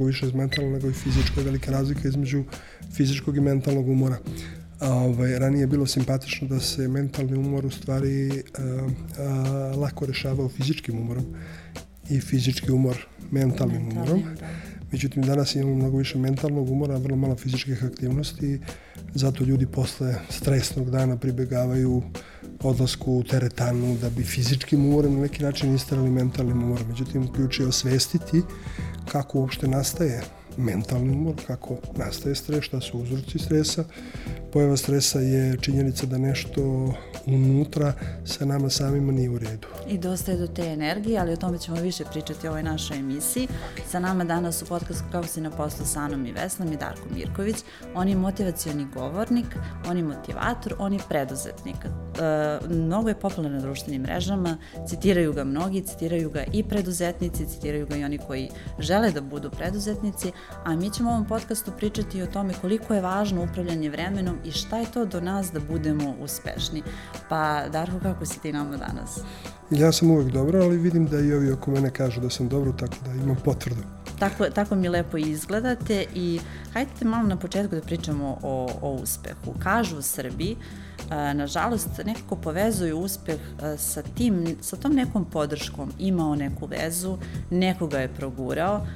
mnogo više iz mentalnog nego i fizičko. Velika razlika između fizičkog i mentalnog umora. A, ovaj, ranije je bilo simpatično da se mentalni umor u stvari a, a, lako rešavao fizičkim umorom i fizički umor mentalnim Mentalni, umorom. Da. Međutim, danas imamo mnogo više mentalnog umora, vrlo malo fizičkih aktivnosti, zato ljudi posle stresnog dana pribegavaju odlasku u teretanu da bi fizičkim umorem na neki način istarali mentalnim umorom. Međutim, ključ je osvestiti kako uopšte nastaje mentalni umor, kako nastaje stres, šta su uzroci stresa. Pojava stresa je činjenica da nešto unutra sa nama samima nije u redu. I dosta je do te energije, ali o tome ćemo više pričati u ovoj našoj emisiji. Sa nama danas u podcastu Kako si na poslu sa Anom i Vesnom i Darko Mirković. On je motivacioni govornik, on je motivator, on je preduzetnik. E, mnogo je popularan na društvenim mrežama, citiraju ga mnogi, citiraju ga i preduzetnici, citiraju ga i oni koji žele da budu preduzetnici, a mi ćemo u ovom podcastu pričati o tome koliko je važno upravljanje vremenom i šta je to do nas da budemo uspešni. Pa, Darko, kako si ti nama danas? Ja sam uvek dobro, ali vidim da i ovi oko mene kažu da sam dobro, tako da imam potvrdu. Tako, tako mi lepo izgledate i hajde malo na početku da pričamo o, o uspehu. Kažu u Srbiji, nažalost, nekako povezuju uspeh sa, tim, sa tom nekom podrškom. Imao neku vezu, nekoga je progurao.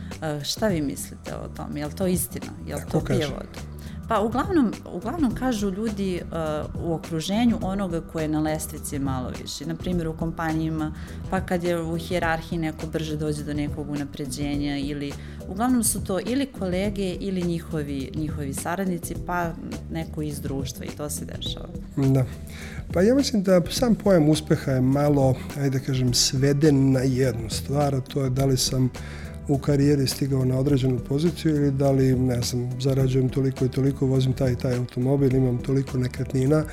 Šta vi mislite o tom? Je li to istina? Je li to pije vodu? Pa uglavnom, uglavnom kažu ljudi uh, u okruženju onoga ko je na lestvici malo više. Na primjer u kompanijima, pa kad je u hijerarhiji neko brže dođe do nekog unapređenja ili uglavnom su to ili kolege ili njihovi, njihovi saradnici, pa neko iz društva i to se dešava. Da. Pa ja mislim da sam pojam uspeha je malo, ajde da kažem, sveden na jednu stvar, a to je da li sam u karijeri stigao na određenu poziciju ili da li, ne znam, zarađujem toliko i toliko, vozim taj i taj automobil, imam toliko nekretnina.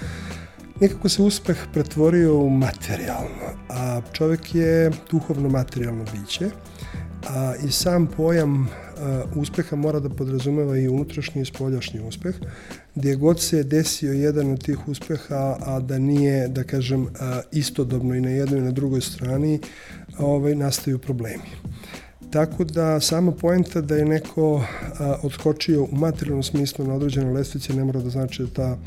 Nekako se uspeh pretvorio u materijalno, a čovek je duhovno materijalno biće a, i sam pojam a, uspeha mora da podrazumeva i unutrašnji i spoljašnji uspeh, gdje god se desio jedan od tih uspeha, a da nije, da kažem, a, istodobno i na jednoj i na drugoj strani, ovaj, nastaju problemi. Tako da sama poenta da je neko a, odskočio u materijalnom smislu na određenoj lestvici ne mora da znači da ta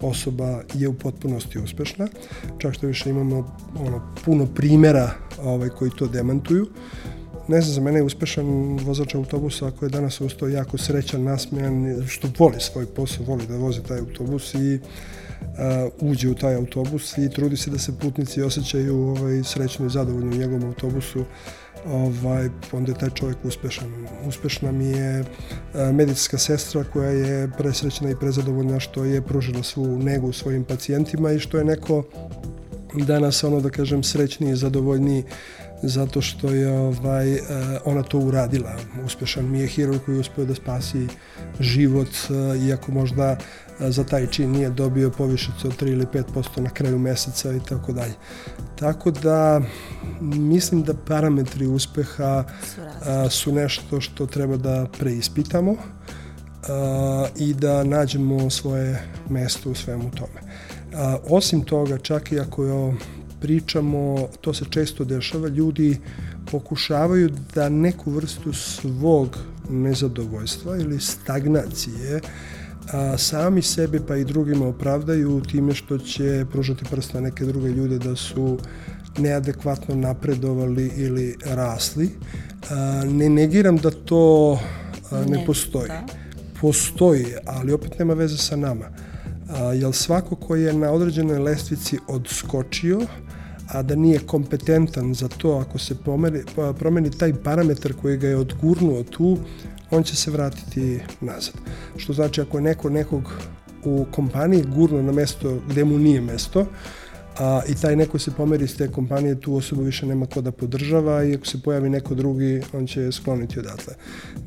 osoba je u potpunosti uspešna. Čak što više imamo ono, puno primera ovaj, koji to demantuju. Ne znam, za mene je uspešan vozač autobusa ako je danas ustao jako srećan, nasmejan, što voli svoj posao, voli da vozi taj autobus i uh, uđe u taj autobus i trudi se da se putnici osjećaju ovaj, srećno i zadovoljno u njegovom autobusu ovaj, onda je taj čovjek uspešan. Uspešna mi je e, medicinska sestra koja je presrećna i prezadovoljna što je pružila svu negu svojim pacijentima i što je neko danas ono da kažem srećniji zadovoljniji zato što je ovaj, e, ona to uradila. Uspešan mi je hirurg koji je uspeo da spasi život, e, iako možda za taj čin nije dobio povišicu od 3 ili 5% na kraju meseca i tako dalje. Tako da mislim da parametri uspeha su, su nešto što treba da preispitamo i da nađemo svoje mesto u svemu tome. Osim toga, čak i ako je pričamo, to se često dešava, ljudi pokušavaju da neku vrstu svog nezadovoljstva ili stagnacije a, sami sebe pa i drugima opravdaju time što će pružati prst na neke druge ljude da su neadekvatno napredovali ili rasli. A, ne negiram da to a, ne, ne postoji. Da. Postoji, ali opet nema veze sa nama. A, jer svako ko je na određenoj lestvici odskočio, a da nije kompetentan za to, ako se pomeri, promeni taj parametar koji ga je odgurnuo tu, on će se vratiti nazad. Što znači ako je neko nekog u kompaniji gurno na mesto gde mu nije mesto, a, i taj neko se pomeri iz te kompanije, tu osobu više nema ko da podržava i ako se pojavi neko drugi, on će skloniti odatle.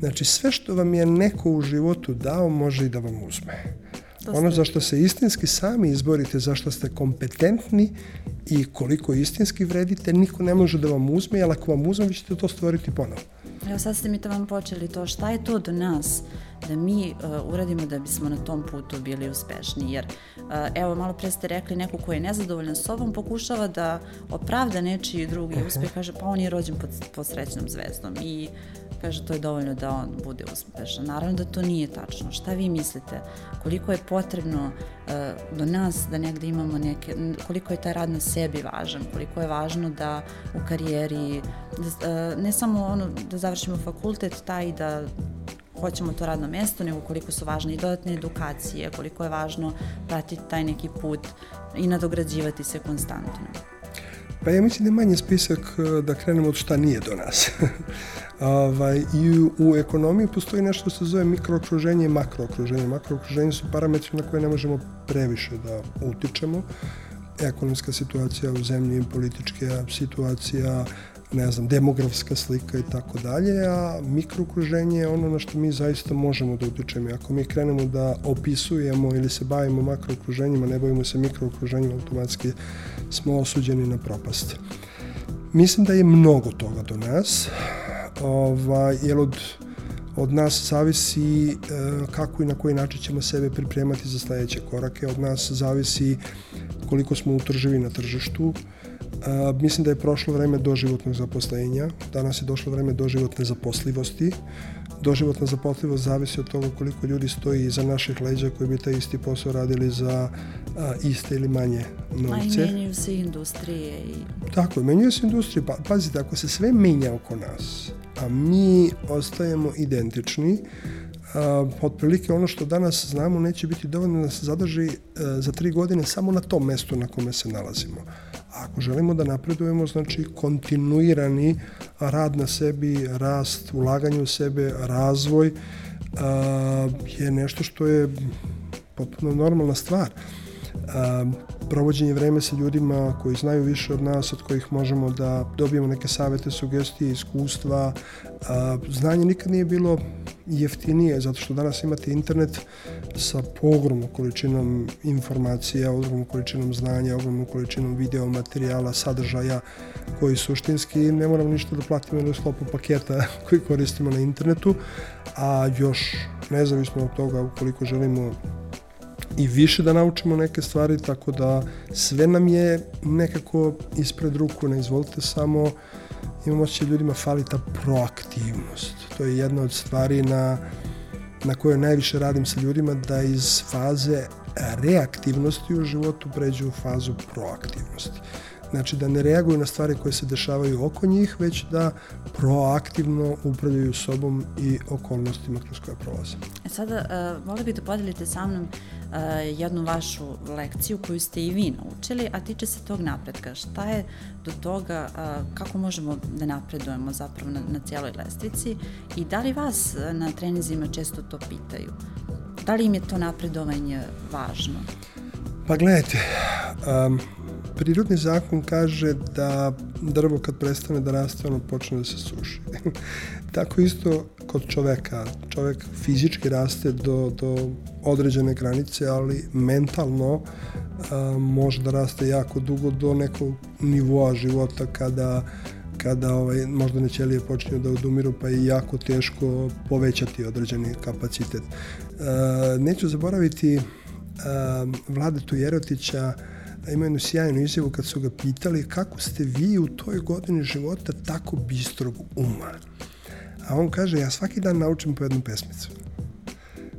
Znači, sve što vam je neko u životu dao, može i da vam uzme. Ono za što se istinski sami izborite, za što ste kompetentni i koliko istinski vredite, niko ne može da vam uzme, ali ako vam uzme, vi ćete to stvoriti ponovo. Evo sad ste mi to vam počeli to, šta je to do nas da mi uh, uradimo da bismo na tom putu bili uspešni, jer uh, evo malo pre ste rekli neko ko je nezadovoljan sobom pokušava da opravda nečiji drugi uspeh, kaže pa on je rođen pod, pod srećnom zvezdom i kaže to je dovoljno da on bude uspešan. Naravno da to nije tačno. Šta vi mislite? Koliko je potrebno uh, do nas da negde imamo neke, koliko je taj rad na sebi važan, koliko je važno da u karijeri, da, uh, ne samo ono da završimo fakultet, taj da hoćemo to radno mesto, nego koliko su važne i dodatne edukacije, koliko je važno pratiti taj neki put i nadograđivati se konstantno. Pa ja mislim da je manji spisak e, da krenemo od šta nije do nas. ovaj, I u, u ekonomiji postoji nešto što se zove mikrookruženje i makrookruženje. Makrookruženje su parametri na koje ne možemo previše da utičemo. Ekonomska situacija u zemlji, politička situacija, ne znam, demografska slika i tako dalje, a mikrookruženje je ono na što mi zaista možemo da utičemo. Ako mi krenemo da opisujemo ili se bavimo makrookruženjima, ne bavimo se mikrookruženjima, automatski smo osuđeni na propast. Mislim da je mnogo toga do nas, ovaj, jer od, od nas zavisi e, kako i na koji način ćemo sebe pripremati za sledeće korake, od nas zavisi koliko smo utrživi na tržištu, A, mislim da je prošlo vreme doživotnog zaposlenja, danas je došlo vreme doživotne zaposlivosti. Doživotna zaposlivost zavisi od toga koliko ljudi stoji iza naših leđa koji bi taj isti posao radili za a, iste ili manje novce. A i menjaju se industrije. I... Tako menjaju se industrije. Pa, pazite, ako se sve menja oko nas, a mi ostajemo identični, a, otprilike ono što danas znamo neće biti dovoljno da se zadrži a, za tri godine samo na tom mestu na kome se nalazimo ako želimo da napredujemo, znači kontinuirani rad na sebi, rast, ulaganje u sebe, razvoj je nešto što je potpuno normalna stvar. Provođenje vreme sa ljudima koji znaju više od nas, od kojih možemo da dobijemo neke savete, sugestije, iskustva. Znanje nikad nije bilo jeftinije, zato što danas imate internet sa ogromnom količinom informacija, ogromnom količinom znanja, ogromnom količinom video materijala, sadržaja koji suštinski ne moramo ništa da platimo na sklopu paketa koji koristimo na internetu, a još nezavisno od toga ukoliko želimo i više da naučimo neke stvari, tako da sve nam je nekako ispred ruku, ne izvolite samo, imamo osjećaj ljudima fali ta proaktivnost. To je jedna od stvari na, na kojoj najviše radim sa ljudima, da iz faze reaktivnosti u životu pređu u fazu proaktivnosti. Znači da ne reaguju na stvari koje se dešavaju oko njih, već da proaktivno upravljaju sobom i okolnostima kroz koje prolaze. E sada, uh, volio bih da podelite sa mnom jednu vašu lekciju koju ste i vi naučili, a tiče se tog napretka. Šta je do toga, uh, kako možemo da napredujemo zapravo na, na cijeloj lestvici i da li vas na trenizima često to pitaju? Da li im je to napredovanje važno? Pa gledajte, um, prirodni zakon kaže da drvo kad prestane da raste, ono počne da se suši. Tako isto kod čoveka. Čovek fizički raste do, do određene granice, ali mentalno a, može da raste jako dugo do nekog nivoa života kada kada ovaj, možda ćelije počinju da odumiru pa je jako teško povećati određeni kapacitet. E, neću zaboraviti e, Vladetu Jerotića ima jednu sjajnu izjavu kad su ga pitali kako ste vi u toj godini života tako bistrog uma. A on kaže, ja svaki dan naučim po jednu pesmicu.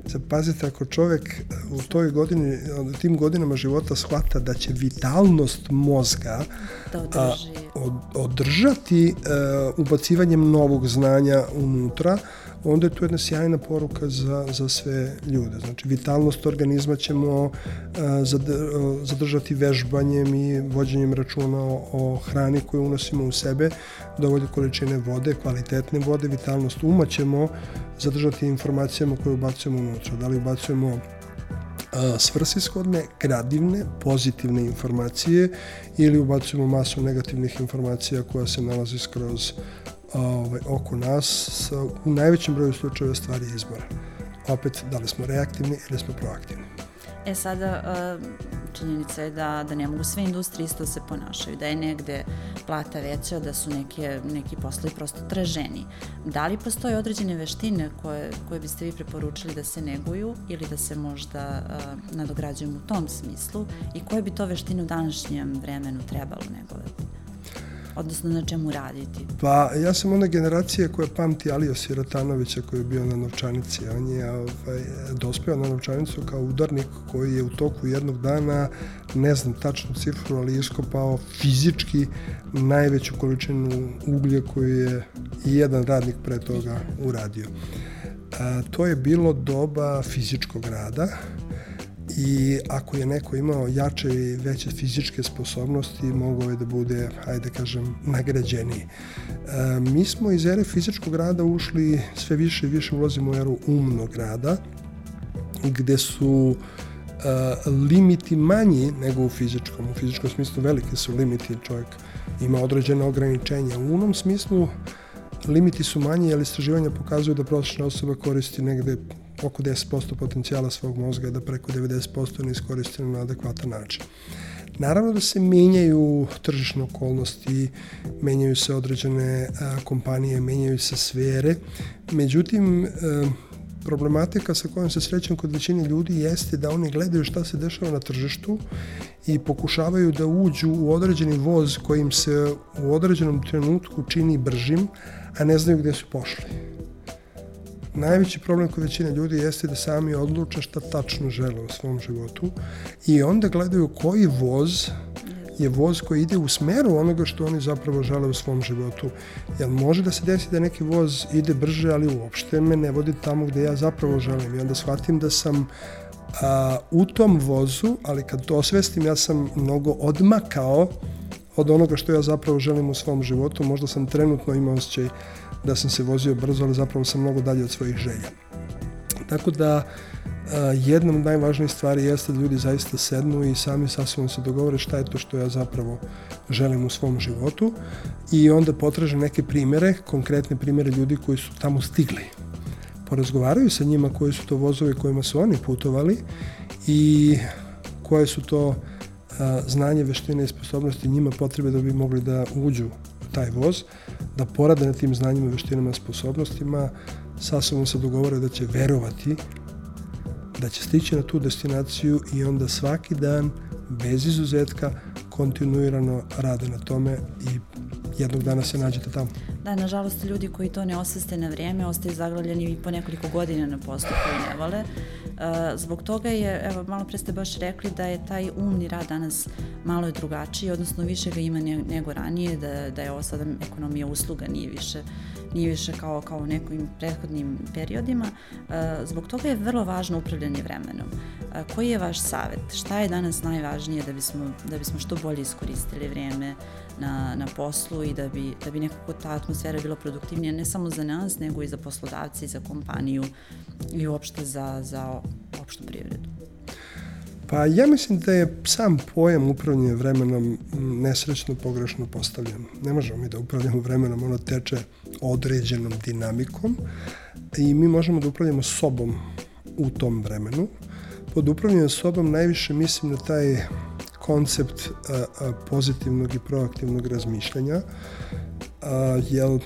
Sad pazite, ako čovek u toj godini, u tim godinama života shvata da će vitalnost mozga da održi. a, od, održati a, e, ubacivanjem novog znanja unutra, onda je to jedna sjajna poruka za, za sve ljude. Znači, vitalnost organizma ćemo uh, zadržati vežbanjem i vođenjem računa o, o hrani koju unosimo u sebe, dovoljne količine vode, kvalitetne vode, vitalnost uma ćemo zadržati informacijama koje ubacujemo unutra. Da li ubacujemo svrsishodne, gradivne, pozitivne informacije ili ubacujemo masu negativnih informacija koja se nalazi skroz ovaj, oko nas sa, u najvećem broju slučajeva stvari izbora. Opet, da li smo reaktivni ili smo proaktivni. E sada, činjenica je da, da ne mogu sve industrije isto se ponašaju, da je negde plata veća, da su neke, neki poslovi prosto traženi. Da li postoje određene veštine koje, koje biste vi preporučili da se neguju ili da se možda nadograđuju u tom smislu i koje bi to veštine u današnjem vremenu trebalo negovati? Odnosno na čemu raditi? Pa ja sam ona generacija koja pamti Alio Siratanovića koji je bio na novčanici. On je ovaj, dospeo na novčanicu kao udarnik koji je u toku jednog dana, ne znam tačnu cifru, ali iskopao fizički najveću količinu uglje koju je jedan radnik pre toga uradio. A, to je bilo doba fizičkog rada i ako je neko imao jače i veće fizičke sposobnosti, mogao je da bude, hajde kažem, nagrađeniji. E, mi smo iz ere fizičkog rada ušli sve više i više ulazimo u eru umnog rada, gde su e, limiti manji nego u fizičkom. U fizičkom smislu velike su limiti, čovjek ima određene ograničenja. U umnom smislu limiti su manji, ali istraživanja pokazuju da prosječna osoba koristi negde oko 10% potencijala svog mozga, da preko 90% ne iskoristimo na adekvatan način. Naravno da se menjaju tržišne okolnosti, menjaju se određene a, kompanije, menjaju se sfere, međutim, a, problematika sa kojom se srećem kod većine ljudi jeste da oni gledaju šta se dešava na tržištu i pokušavaju da uđu u određeni voz kojim se u određenom trenutku čini bržim, a ne znaju gde su pošli najveći problem kod većine ljudi jeste da sami odluče šta tačno žele u svom životu i onda gledaju koji voz je voz koji ide u smeru onoga što oni zapravo žele u svom životu. Jer može da se desi da neki voz ide brže, ali uopšte me ne vodi tamo gde ja zapravo želim. I onda shvatim da sam a, u tom vozu, ali kad to osvestim, ja sam mnogo odmakao od onoga što ja zapravo želim u svom životu. Možda sam trenutno imao osjećaj da sam se vozio brzo, ali zapravo sam mnogo dalje od svojih želja. Tako da jedna od najvažnijih stvari jeste da ljudi zaista sednu i sami sa sobom se dogovore šta je to što ja zapravo želim u svom životu i onda potraže neke primere, konkretne primere ljudi koji su tamo stigli. Porazgovaraju sa njima koji su to vozovi kojima su oni putovali i koje su to znanje, veštine i sposobnosti njima potrebe da bi mogli da uđu taj voz, da porade na tim znanjima, veštinama, sposobnostima, sasvom se dogovore da će verovati da će stići na tu destinaciju i onda svaki dan, bez izuzetka, kontinuirano rade na tome i jednog dana se nađete tamo. Da, nažalost, ljudi koji to ne osveste na vrijeme ostaju zaglavljeni i po nekoliko godina na poslu koji ne vole. Uh, zbog toga je, evo, malo pre ste baš rekli da je taj umni rad danas malo je drugačiji, odnosno više ga ima nego ranije, da, da je ovo sada ekonomija usluga, nije više nije više kao, kao u nekim prethodnim periodima. E, zbog toga je vrlo važno upravljanje vremenom. E, koji je vaš savet? Šta je danas najvažnije da bismo, da bismo što bolje iskoristili vrijeme na, na poslu i da bi, da bi nekako ta atmosfera bila produktivnija ne samo za nas, nego i za poslodavci, za kompaniju i uopšte za, za opštu privredu? Pa ja mislim da je sam pojam upravljanja vremenom nesrećno pogrešno postavljen. Ne možemo mi da upravljamo vremenom, ono teče određenom dinamikom i mi možemo da upravljamo sobom u tom vremenu. Pod upravljanjem sobom najviše mislim na taj koncept a, a, pozitivnog i proaktivnog razmišljanja, a, jer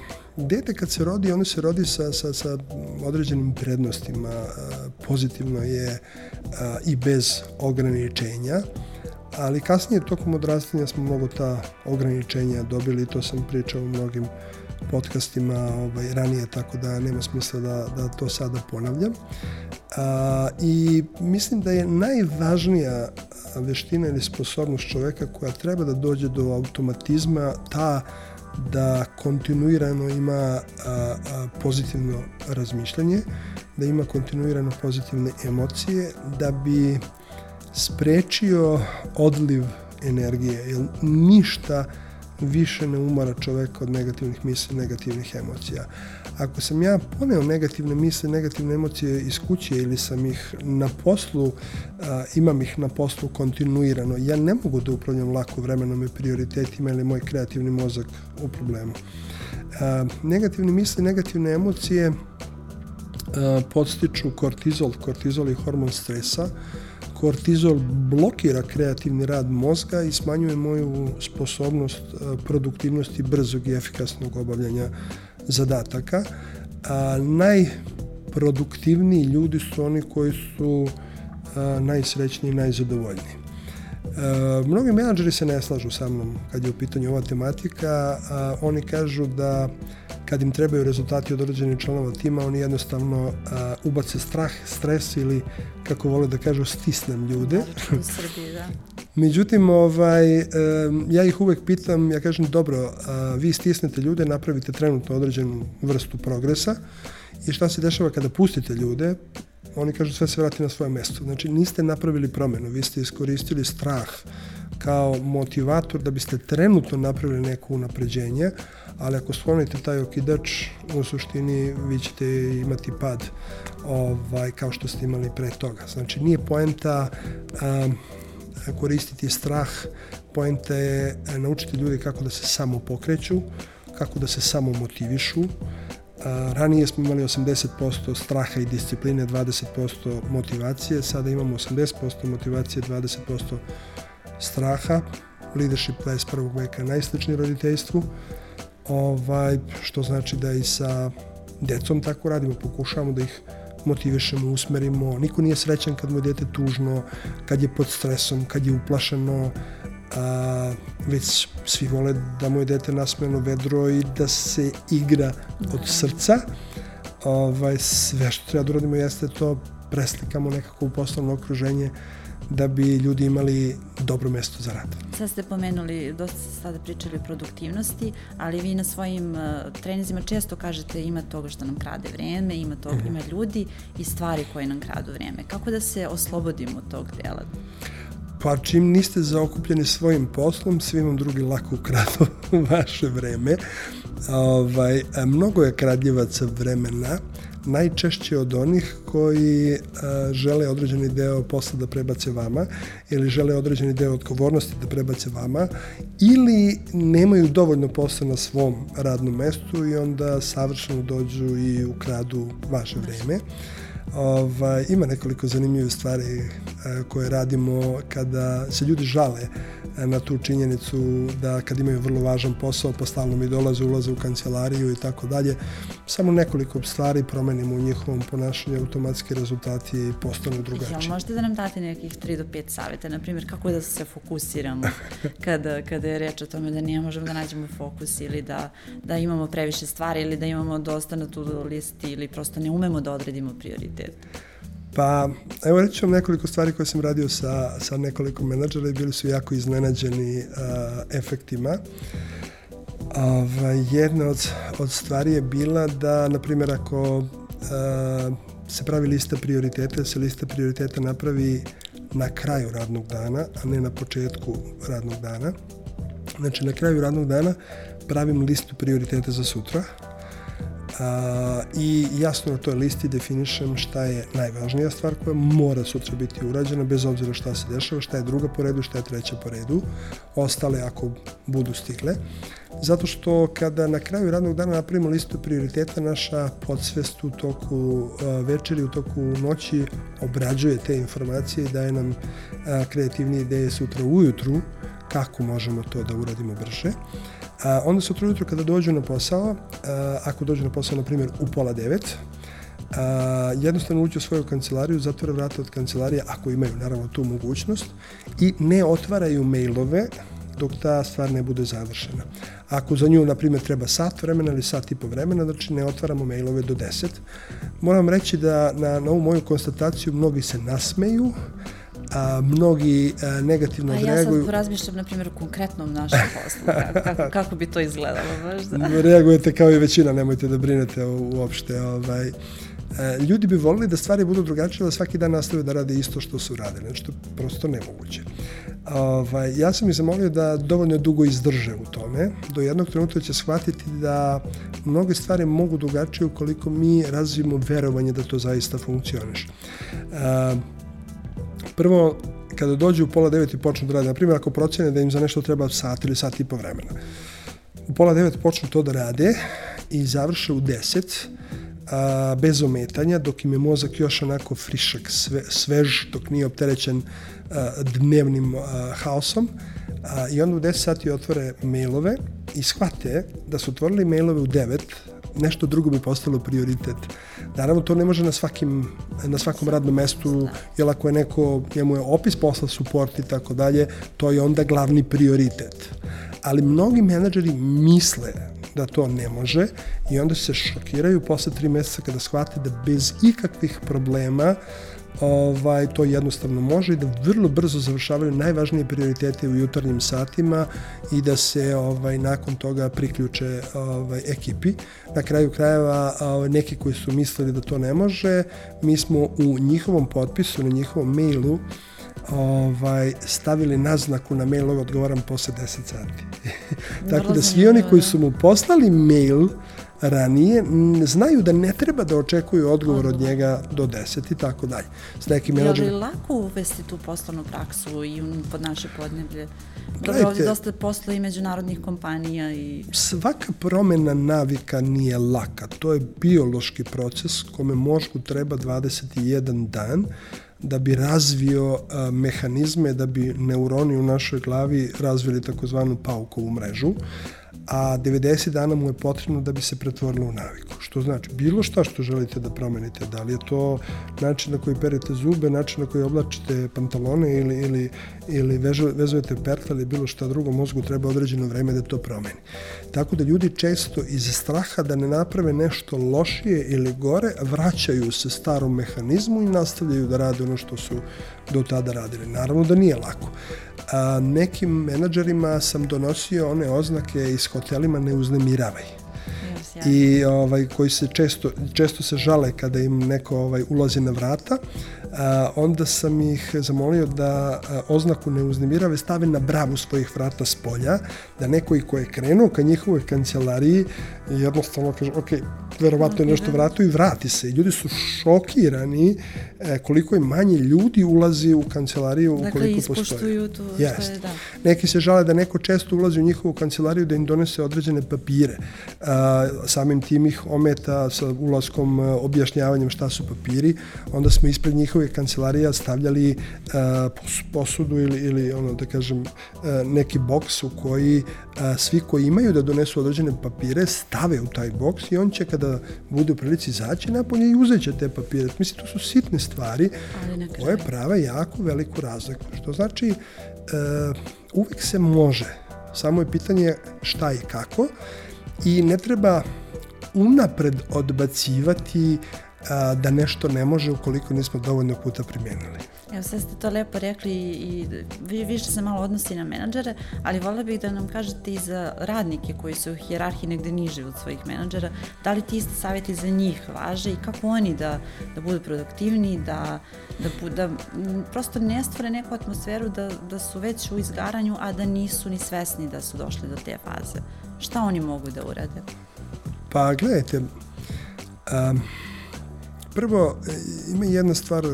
dete kad se rodi, ono se rodi sa, sa, sa određenim prednostima, pozitivno je i bez ograničenja, ali kasnije tokom odrastanja smo mnogo ta ograničenja dobili, to sam pričao u mnogim podcastima ovaj, ranije, tako da nema smisla da, da to sada ponavljam. A, I mislim da je najvažnija veština ili sposobnost čoveka koja treba da dođe do automatizma ta da kontinuirano ima a, a, pozitivno razmišljanje, da ima kontinuirano pozitivne emocije, da bi sprečio odliv energije, jer ništa više ne umara čoveka od negativnih misli, negativnih emocija. Ako sam ja poneo negativne misle, negativne emocije iz kuće ili sam ih na poslu, a, imam ih na poslu kontinuirano, ja ne mogu da upravljam lako vremenom i prioritetima ili moj kreativni mozak u problemu. A, negativne misle, negativne emocije a, podstiču kortizol. Kortizol je hormon stresa, kortizol blokira kreativni rad mozga i smanjuje moju sposobnost produktivnosti brzog i efikasnog obavljanja zadataka. A, najproduktivniji ljudi su oni koji su a, najsrećniji i najzadovoljniji. mnogi menadžeri se ne slažu sa mnom kad je u pitanju ova tematika. A, oni kažu da kad im trebaju rezultati od određenih članova tima, oni jednostavno a, ubace strah, stres ili, kako vole da kažu, stisnem ljude. U Srbiji, da. Međutim, ovaj, ja ih uvek pitam, ja kažem, dobro, a, vi stisnete ljude, napravite trenutno određenu vrstu progresa i šta se dešava kada pustite ljude, oni kažu sve se vrati na svoje mesto. Znači, niste napravili promenu, vi ste iskoristili strah kao motivator da biste trenutno napravili neko unapređenje, ali ako sklonite taj okidač, u suštini vi ćete imati pad ovaj, kao što ste imali pre toga. Znači, nije poenta um, koristiti strah, poenta je naučiti ljudi kako da se samo pokreću, kako da se samo motivišu, A, ranije smo imali 80% straha i discipline, 20% motivacije, sada imamo 80% motivacije, 20% straha. Leadership 21. veka najsličniji roditeljstvu, ovaj, što znači da i sa decom tako radimo, pokušavamo da ih motivišemo, usmerimo. Niko nije srećan kad mu je dete tužno, kad je pod stresom, kad je uplašeno, a, već svi vole da mu je dete nasmeno vedro i da se igra od srca. Ovaj, sve što treba da uradimo jeste to preslikamo nekako u poslovno okruženje da bi ljudi imali dobro mesto za rad. Sad ste pomenuli, dosta ste sada pričali o produktivnosti, ali vi na svojim uh, trenizima često kažete ima toga što nam krade vreme, ima, toga, mm -hmm. ima ljudi i stvari koje nam kradu vreme. Kako da se oslobodimo od tog dela? Pa čim niste zaokupljeni svojim poslom, svi vam drugi lako ukradu vaše vreme. Ovaj, mnogo je kradljivaca vremena, najčešće od onih koji a, žele određeni deo posla da prebace vama ili žele određeni deo odgovornosti da prebace vama ili nemaju dovoljno posla na svom radnom mestu i onda savršeno dođu i ukradu vaše vreme. Ovaj, ima nekoliko zanimljivih stvari a, koje radimo kada se ljudi žale na tu činjenicu da kad imaju vrlo važan posao, pa stalno mi dolaze, ulaze u kancelariju i tako dalje. Samo nekoliko stvari promenimo u njihovom ponašanju, automatski rezultati postanu drugačiji. Ja, možete da nam date nekih 3 do 5 savjeta, na primjer kako da se fokusiramo kada, kada je reč o tome da ne možemo da nađemo fokus ili da, da imamo previše stvari ili da imamo dosta na tu listi ili prosto ne umemo da odredimo prioritet. Pa, evo reći vam nekoliko stvari koje sam radio sa, sa nekoliko menadžera i bili su jako iznenađeni uh, efektima. Ova, jedna od, od stvari je bila da, na primjer, ako uh, se pravi lista prioriteta, se lista prioriteta napravi na kraju radnog dana, a ne na početku radnog dana. Znači, na kraju radnog dana pravim listu prioriteta za sutra, i jasno na toj listi definišem šta je najvažnija stvar koja mora sutra biti urađena bez obzira šta se dešava, šta je druga po redu, šta je treća po redu, ostale ako budu stigle. Zato što kada na kraju radnog dana napravimo listu prioriteta, naša podsvest u toku večeri, u toku noći obrađuje te informacije i daje nam kreativnije ideje sutra ujutru kako možemo to da uradimo brže. A, onda sutra ujutro kada dođu na posao, a, ako dođu na posao, na primjer, u pola devet, a, jednostavno uđu u svoju kancelariju, zatvore vrata od kancelarije, ako imaju naravno tu mogućnost, i ne otvaraju mailove dok ta stvar ne bude završena. Ako za nju, na primjer, treba sat vremena ili sat i po vremena, znači ne otvaramo mailove do 10. Moram reći da na, na ovu moju konstataciju mnogi se nasmeju, a, mnogi a, negativno a reaguju. ja sad razmišljam, na primjer, u konkretnom našem poslu, kako, kako bi to izgledalo baš da. Reagujete kao i većina, nemojte da brinete uopšte. Ovaj, e, ljudi bi volili da stvari budu drugačije, da svaki dan nastave da rade isto što su radili, znači to je prosto nemoguće. Ovaj, ja sam ih zamolio da dovoljno dugo izdrže u tome, do jednog trenutka će shvatiti da mnoge stvari mogu drugačije ukoliko mi razvijemo verovanje da to zaista funkcioniše. Prvo, kada dođu u pola devet i počnu da rade, na primjer, ako procene da im za nešto treba sat ili sat i po vremena, u pola devet počnu to da rade i završe u deset, a, bez ometanja, dok im je mozak još onako frišak, sve, svež, dok nije opterećen a, dnevnim a, haosom. A, I onda u 10 sati otvore mailove i shvate da su otvorili mailove u 9, nešto drugo bi postalo prioritet. Naravno, to ne može na, svakim, na svakom radnom mestu, jer ako je neko, njemu je opis posla, suport i tako dalje, to je onda glavni prioritet. Ali mnogi menadžeri misle da to ne može i onda se šokiraju posle tri meseca kada shvate da bez ikakvih problema ovaj, to jednostavno može i da vrlo brzo završavaju najvažnije prioritete u jutarnjim satima i da se ovaj, nakon toga priključe ovaj, ekipi. Na kraju krajeva ovaj, neki koji su mislili da to ne može, mi smo u njihovom potpisu, na njihovom mailu ovaj, stavili naznaku na mail odgovaram posle 10 sati. Tako da svi oni koji su mu poslali mail ranije, znaju da ne treba da očekuju odgovor od njega do 10 i tako dalje. S nekim. Je li lako uvesti tu poslovnu praksu i pod naše podneblje? Dobro, ovdje dosta posla i međunarodnih kompanija i... Svaka promena navika nije laka. To je biološki proces kome možgu treba 21 dan da bi razvio a, mehanizme, da bi neuroni u našoj glavi razvili takozvanu paukovu mrežu a 90 dana mu je potrebno da bi se pretvorilo u naviku. Što znači, bilo šta što želite da promenite, da li je to način na koji perete zube, način na koji oblačite pantalone ili, ili, ili vezujete pertle ili bilo šta drugo, mozgu treba određeno vreme da to promeni. Tako da ljudi često iz straha da ne naprave nešto lošije ili gore, vraćaju se starom mehanizmu i nastavljaju da rade ono što su do tada radili. Naravno da nije lako. A, nekim menadžerima sam donosio one oznake iz hotelima ne uznemiravaj. I ovaj koji se često često se žale kada im neko ovaj ulazi na vrata onda sam ih zamolio da oznaku ne uznemirave stave na bravu svojih vrata s polja, da neko i ko je krenuo ka njihovoj kancelariji jednostavno kaže, ok, verovatno je nešto vratio i vrati se. I ljudi su šokirani e, koliko je manje ljudi ulazi u kancelariju dakle, ukoliko postoji. tu što je, da. Neki se žale da neko često ulazi u njihovu kancelariju da im donese određene papire. Samim tim ih ometa sa ulaskom objašnjavanjem šta su papiri. Onda smo ispred njihove njihove kancelarija stavljali a, posudu ili, ili ono da kažem a, neki boks u koji a, svi koji imaju da donesu određene papire stave u taj boks i on će kada bude u prilici izaći napolje i uzeće te papire. Mislim, to su sitne stvari koje prave jako veliku razliku. Što znači, uvek se može. Samo je pitanje šta i kako i ne treba unapred odbacivati a, da nešto ne može ukoliko nismo dovoljno puta primijenili. Evo sve ste to lepo rekli i vi više se malo odnosi na menadžere, ali volila bih da nam kažete i za radnike koji su u hjerarhiji negde niže od svojih menadžera, da li ti isti savjeti za njih važe i kako oni da, da budu produktivni, da, da, da prosto ne stvore neku atmosferu da, da su već u izgaranju, a da nisu ni svesni da su došli do te faze. Šta oni mogu da urade? Pa gledajte, um, Prvo, e, ima jedna stvar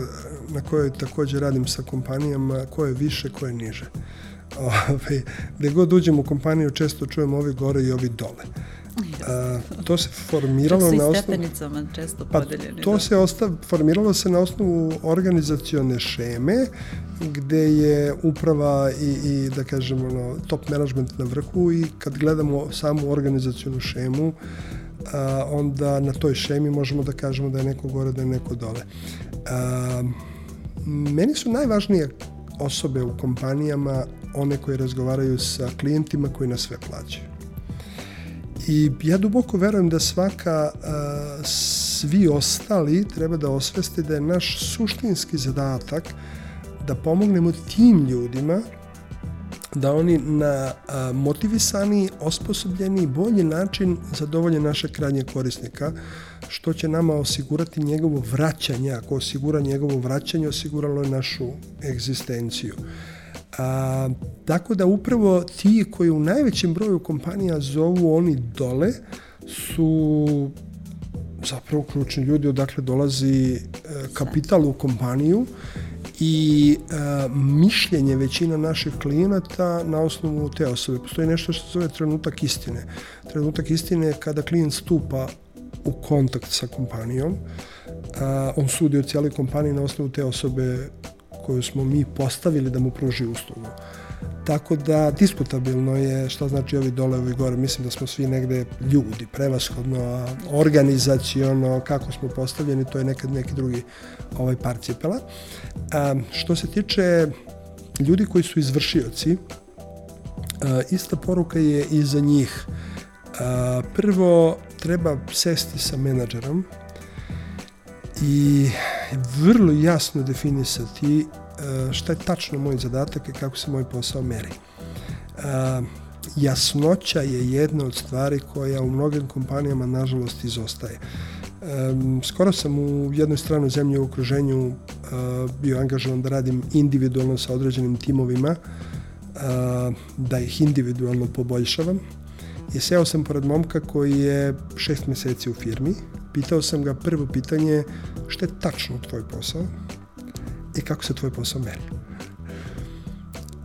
na kojoj takođe radim sa kompanijama, ko je više, ko je niže. Ove, gde god uđem u kompaniju, često čujem ovi gore i ovi dole. A, to se formiralo na osnovu... stepenicama često pa, podeljeni. To da. se ostav, formiralo se na osnovu organizacione šeme, gde je uprava i, i da kažem, ono, top management na vrhu i kad gledamo samu organizacionu šemu, a, onda na toj šemi možemo da kažemo da je neko gore, da je neko dole. A, meni su najvažnije osobe u kompanijama one koje razgovaraju sa klijentima koji nas sve plaćaju. I ja duboko verujem da svaka, a, svi ostali treba da osveste da je naš suštinski zadatak da pomognemo tim ljudima da oni na motivisani, osposobljeni, bolji način zadovolje naše krajnje korisnika, što će nama osigurati njegovo vraćanje. Ako osigura njegovo vraćanje, osiguralo je našu egzistenciju. A, tako da upravo ti koji u najvećem broju kompanija zovu oni dole su zapravo ključni ljudi odakle dolazi e, kapital u kompaniju i e, mišljenje većina naših klijenata na osnovu te osobe. Postoji nešto što se zove trenutak istine. Trenutak istine je kada klijent stupa u kontakt sa kompanijom, a, on sudi o cijeloj kompaniji na osnovu te osobe koju smo mi postavili da mu pruži uslugu. Tako da diskutabilno je šta znači ovi dole, ovi gore. Mislim da smo svi negde ljudi, prevashodno, organizaciono, kako smo postavljeni, to je nekad neki drugi ovaj par cipela. A, što se tiče ljudi koji su izvršioci, a, ista poruka je i za njih. A, prvo, treba sesti sa menadžerom i vrlo jasno definisati šta je tačno moj zadatak i kako se moj posao meri. E, jasnoća je jedna od stvari koja u mnogim kompanijama nažalost izostaje. Um, skoro sam u jednoj stranoj zemlji u okruženju bio angažovan da radim individualno sa određenim timovima, da ih individualno poboljšavam. I seo sam pored momka koji je šest meseci u firmi. Pitao sam ga prvo pitanje šta je tačno tvoj posao, i kako se tvoj posao meri.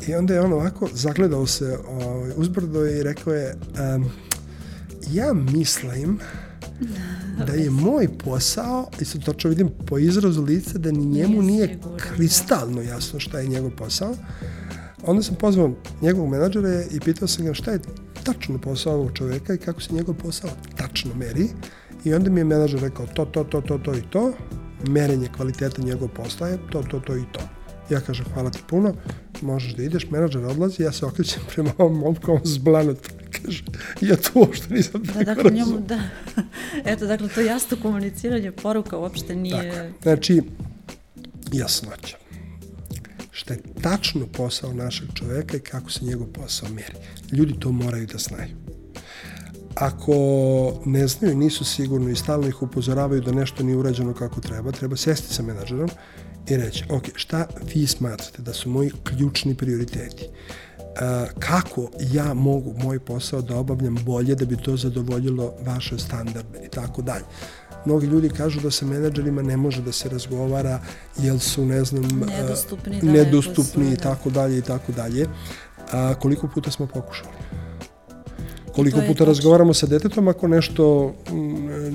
I onda je on ovako zagledao se ovaj, uzbrdo i rekao je um, ja mislim da je moj posao, i sad točno vidim po izrazu lica da ni njemu nije da. kristalno jasno šta je njegov posao. Onda sam pozvao njegovog menadžera i pitao sam ga šta je tačno posao ovog čoveka i kako se njegov posao tačno meri. I onda mi je menadžer rekao to, to, to, to, to i to merenje kvaliteta njegov posla je to, to, to i to. Ja kažem, hvala ti puno, možeš da ideš, menadžer odlazi, ja se okrećem prema ovom momku, on zblanut, kaže, ja to uopšte nisam da, dakle, njemu, da. Eto, dakle, to jasno komuniciranje poruka uopšte nije... Tako. Znači, jasnoća. Šta je tačno posao našeg čoveka i kako se njegov posao meri. Ljudi to moraju da znaju. Ako ne znaju, nisu sigurni i stalno ih upozoravaju da nešto nije urađeno kako treba, treba sesti sa menadžerom i reći, ok, šta vi smatrate da su moji ključni prioriteti? kako ja mogu moj posao da obavljam bolje da bi to zadovoljilo vaše standarde i tako dalje. Mnogi ljudi kažu da sa menadžerima ne može da se razgovara jer su, ne znam, nedostupni, nedostupni i tako dalje i tako dalje. A, koliko puta smo pokušali? Koliko puta razgovaramo sa detetom ako nešto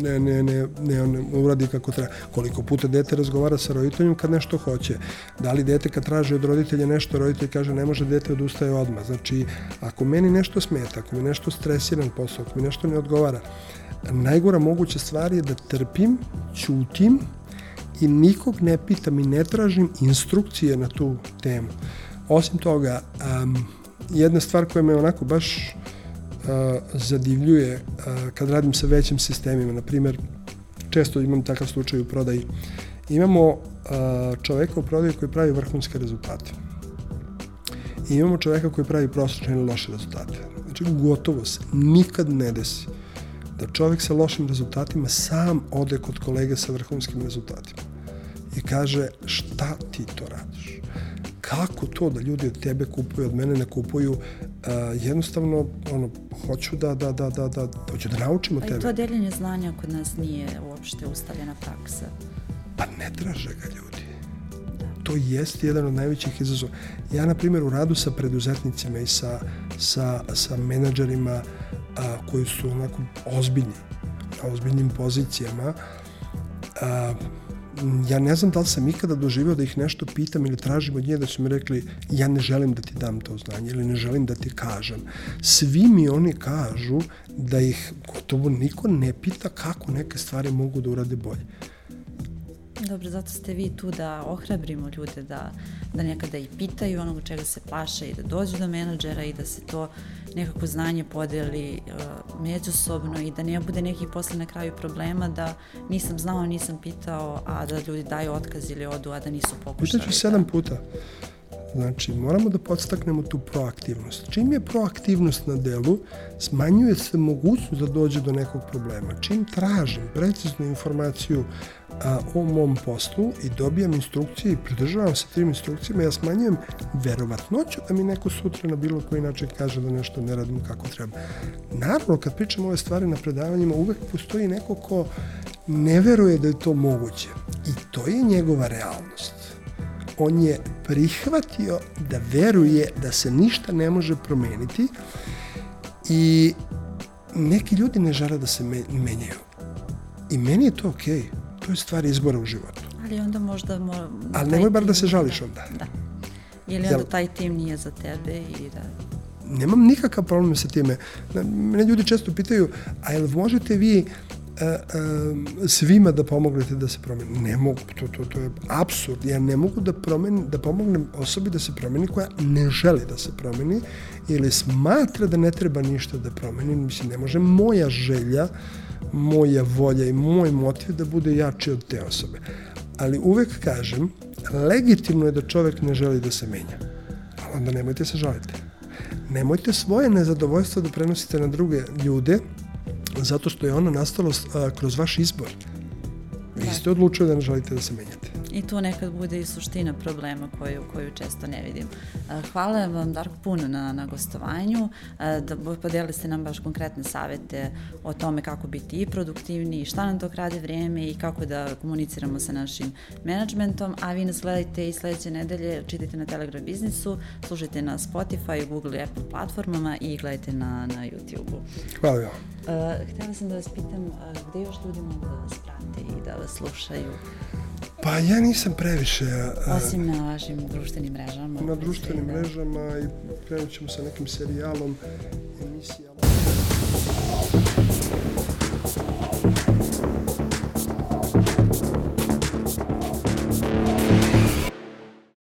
ne, ne, ne, ne, ne uradi kako treba. Koliko puta dete razgovara sa roditeljom kad nešto hoće. Da li dete kad traži od roditelja nešto, roditelj kaže ne može dete odustaje odmah. Znači, ako meni nešto smeta, ako mi nešto stresiran posao, ako mi nešto ne odgovara, najgora moguća stvar je da trpim, ćutim i nikog ne pitam i ne tražim instrukcije na tu temu. Osim toga, um, jedna stvar koja me onako baš zadivljuje kad radim sa većim sistemima. Na primjer, često imam takav slučaj u prodaji. Imamo čoveka u prodaji koji pravi vrhunske rezultate. I imamo čoveka koji pravi prosječne ili loše rezultate. Znači, gotovo se nikad ne desi da čovek sa lošim rezultatima sam ode kod kolege sa vrhunskim rezultatima i kaže šta ti to radiš? kako to da ljudi od tebe kupuju, od mene ne kupuju, uh, jednostavno, ono, hoću da, da, da, da, da, hoću da naučim od tebe. A i to deljenje znanja kod nas nije uopšte ustavljena praksa. Pa ne traže ga ljudi. Da. To jeste jedan od najvećih izazova. Ja, na primjer, u radu sa preduzetnicima i sa, sa, sa menadžerima a, koji su onako ozbiljni, na ozbiljnim pozicijama, a, ja ne znam da li sam ikada doživio da ih nešto pitam ili tražim od nje da su mi rekli ja ne želim da ti dam to znanje ili ne želim da ti kažem. Svi mi oni kažu da ih gotovo niko ne pita kako neke stvari mogu da urade bolje. Dobro, zato ste vi tu da ohrabrimo ljude da, da nekada i pitaju onog čega se plaše i da dođu do menadžera i da se to nekako znanje podeli uh, međusobno i da ne bude neki posle na kraju problema da nisam znao, nisam pitao, a da ljudi daju otkaz ili odu, a da nisu pokušali. Pitaću sedam da. puta. Znači, moramo da podstaknemo tu proaktivnost. Čim je proaktivnost na delu, smanjuje se mogućnost da dođe do nekog problema. Čim tražim preciznu informaciju a, o mom poslu i dobijam instrukcije i pridržavam se tim instrukcijama, ja smanjujem verovatnoću da mi neko sutra na bilo koji način kaže da nešto ne radim kako treba. Naravno, kad pričam ove stvari na predavanjima, uvek postoji neko ko ne veruje da je to moguće. I to je njegova realnost. On je prihvatio da veruje da se ništa ne može promeniti i neki ljudi ne žele da se menjaju. I meni je to okej. Okay to je stvar izbora u životu. Ali onda možda... Mo, Ali nemoj bar da se žališ onda. Da. Ili onda taj tim nije za tebe i da... Nemam nikakav problem sa time. Mene ljudi često pitaju, a jel možete vi e, svima da pomognete da se promeni. Ne mogu, to, to, to je absurd. Ja ne mogu da, promeni, da pomognem osobi da se promeni koja ne želi da se promeni ili smatra da ne treba ništa da promeni. Mislim, ne može moja želja, moja volja i moj motiv da bude jači od te osobe. Ali uvek kažem, legitimno je da čovek ne želi da se menja. Ali onda nemojte se žaliti. Nemojte svoje nezadovoljstvo da prenosite na druge ljude, zato što je ono nastalo kroz vaš izbor. Vi da. ste odlučili da ne želite da se menjate. I tu nekad bude i suština problema koju, koju često ne vidim. Hvala vam Darko puno na, na gostovanju, da podijeli ste nam baš konkretne savete o tome kako biti i produktivni i šta nam to krade vreme i kako da komuniciramo sa našim menadžmentom, a vi nas gledajte i sledeće nedelje, čitajte na Telegram biznisu, slušajte na Spotify, Google i Apple platformama i gledajte na, na YouTube-u. Hvala vam. Uh, htela sam da vas pitam uh, gde još ljudi mogu da vas prate i da vas slušaju? Pa ja nisam previše... Osim na vašim društvenim mrežama. Na društvenim mrežama i krenut ćemo sa nekim serijalom, emisijama.